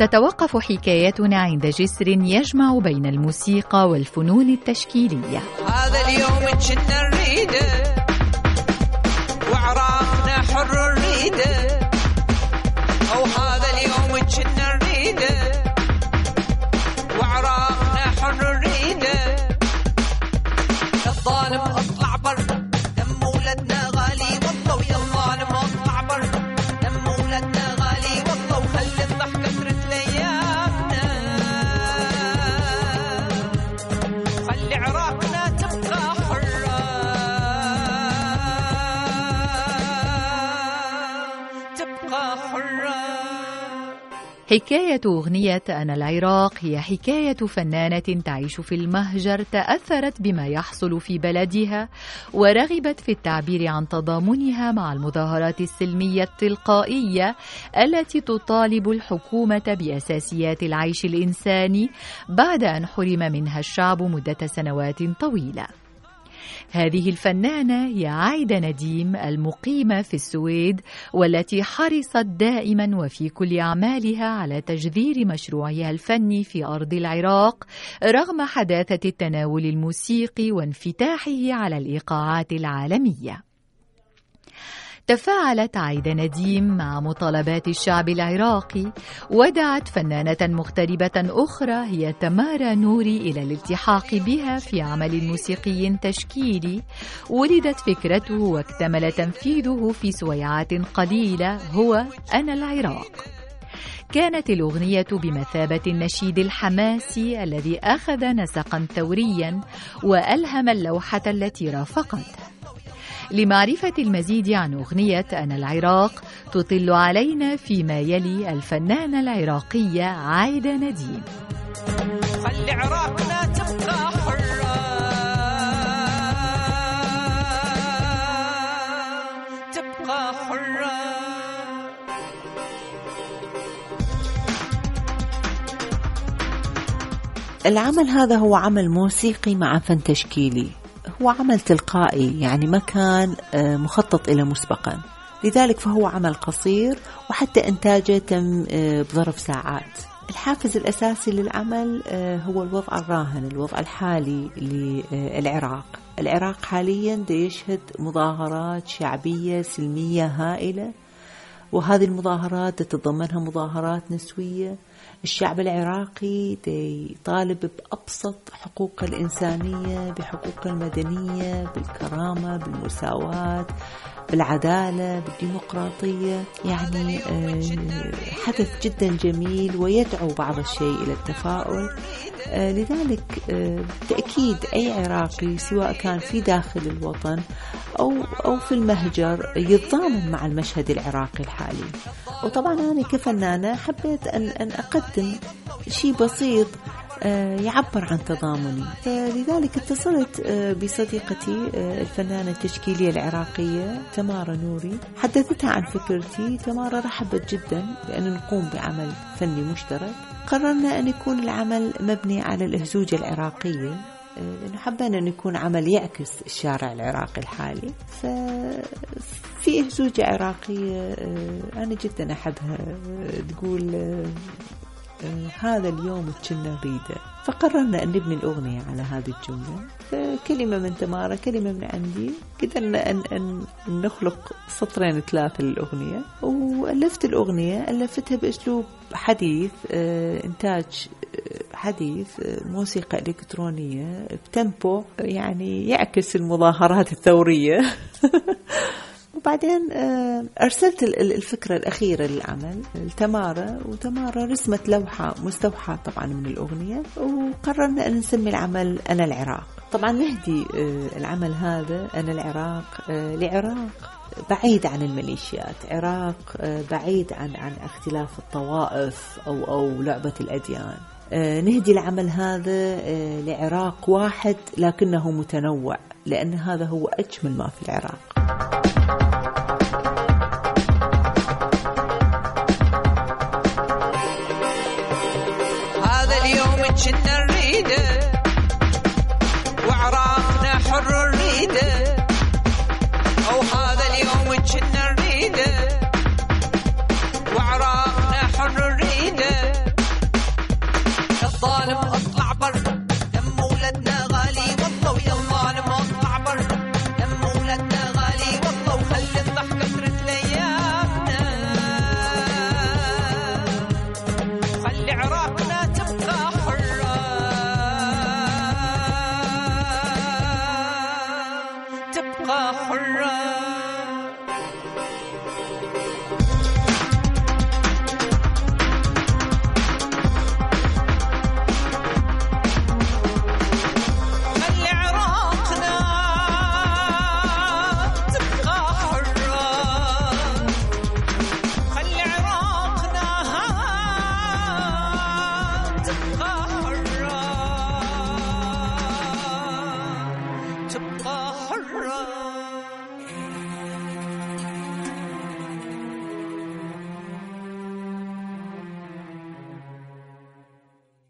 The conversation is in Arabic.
تتوقف حكايتنا عند جسر يجمع بين الموسيقى والفنون التشكيلية. هذا اليوم كنا نريده وعرفنا حر نريده أو هذا اليوم كنا نريده وعرفنا حر نريده الظالم حكاية أغنية أنا العراق هي حكاية فنانة تعيش في المهجر تأثرت بما يحصل في بلدها ورغبت في التعبير عن تضامنها مع المظاهرات السلمية التلقائية التي تطالب الحكومة بأساسيات العيش الإنساني بعد أن حرم منها الشعب مدة سنوات طويلة. هذه الفنانة هي عايدة نديم المقيمة في السويد والتي حرصت دائما وفي كل أعمالها على تجذير مشروعها الفني في أرض العراق رغم حداثة التناول الموسيقي وانفتاحه على الإيقاعات العالمية. تفاعلت عايدة نديم مع مطالبات الشعب العراقي ودعت فنانة مغتربة أخرى هي تمارا نوري إلى الالتحاق بها في عمل موسيقي تشكيلي ولدت فكرته واكتمل تنفيذه في سويعات قليلة هو أنا العراق. كانت الأغنية بمثابة النشيد الحماسي الذي أخذ نسقا ثوريا وألهم اللوحة التي رافقته لمعرفة المزيد عن أغنية أنا العراق تطل علينا فيما يلي الفنانة العراقية عايدة نديم. خلي عراقنا تبقى حرة. تبقى حرة. العمل هذا هو عمل موسيقي مع فن تشكيلي. هو عمل تلقائي يعني ما كان آه، مخطط إلى مسبقا. لذلك فهو عمل قصير وحتى إنتاجه تم آه، بظرف ساعات. الحافز الأساسي للعمل آه، هو الوضع الراهن الوضع الحالي للعراق. العراق حاليا يشهد مظاهرات شعبية سلمية هائلة. وهذه المظاهرات تتضمنها مظاهرات نسوية. الشعب العراقي يطالب بأبسط حقوق الإنسانية بحقوق المدنية بالكرامة بالمساواة بالعدالة بالديمقراطية. يعني آه، حدث جدا جميل ويدعو بعض الشيء إلى التفاؤل. آه، لذلك آه، بالتأكيد أي عراقي سواء كان في داخل الوطن أو أو في المهجر يتضامن مع المشهد العراقي الحالي. وطبعا أنا كفنانة حبيت أن أن أقدم شيء بسيط آه، يعبر عن تضامني. فلذلك اتصلت آه، بصديقتي آه، الفنانة التشكيلية العراقية تمارا نوري. حدثتها عن فكرتي. تمارا رحبت جدا بأن نقوم بعمل فني مشترك. قررنا أن يكون العمل مبني على الأهزوجة العراقية. لأنه حبينا أن يكون عمل يعكس الشارع العراقي الحالي. ففي أهزوجة عراقية أنا جدا أحبها تقول هذا اليوم كنا نريده فقررنا أن نبني الأغنية على هذه الجملة. كلمة من تمارا كلمة من عندي. قدرنا أن, أن نخلق سطرين ثلاثة للأغنية. وألفت الأغنية ألفتها بأسلوب حديث آه، إنتاج آه، حديث آه، موسيقى إلكترونية بتمبو يعني يعكس المظاهرات الثورية. وبعدين آه، أرسلت الفكرة الأخيرة للعمل لتمارا وتمارا رسمت لوحة مستوحاة طبعا من الأغنية وقررنا أن نسمي العمل أنا العراق. طبعا نهدي آه، العمل هذا أنا العراق لعراق. بعيد عن الميليشيات عراق بعيد عن عن اختلاف الطوائف أو أو لعبة الأديان. نهدي العمل هذا لعراق واحد لكنه متنوع لأن هذا هو أجمل ما في العراق.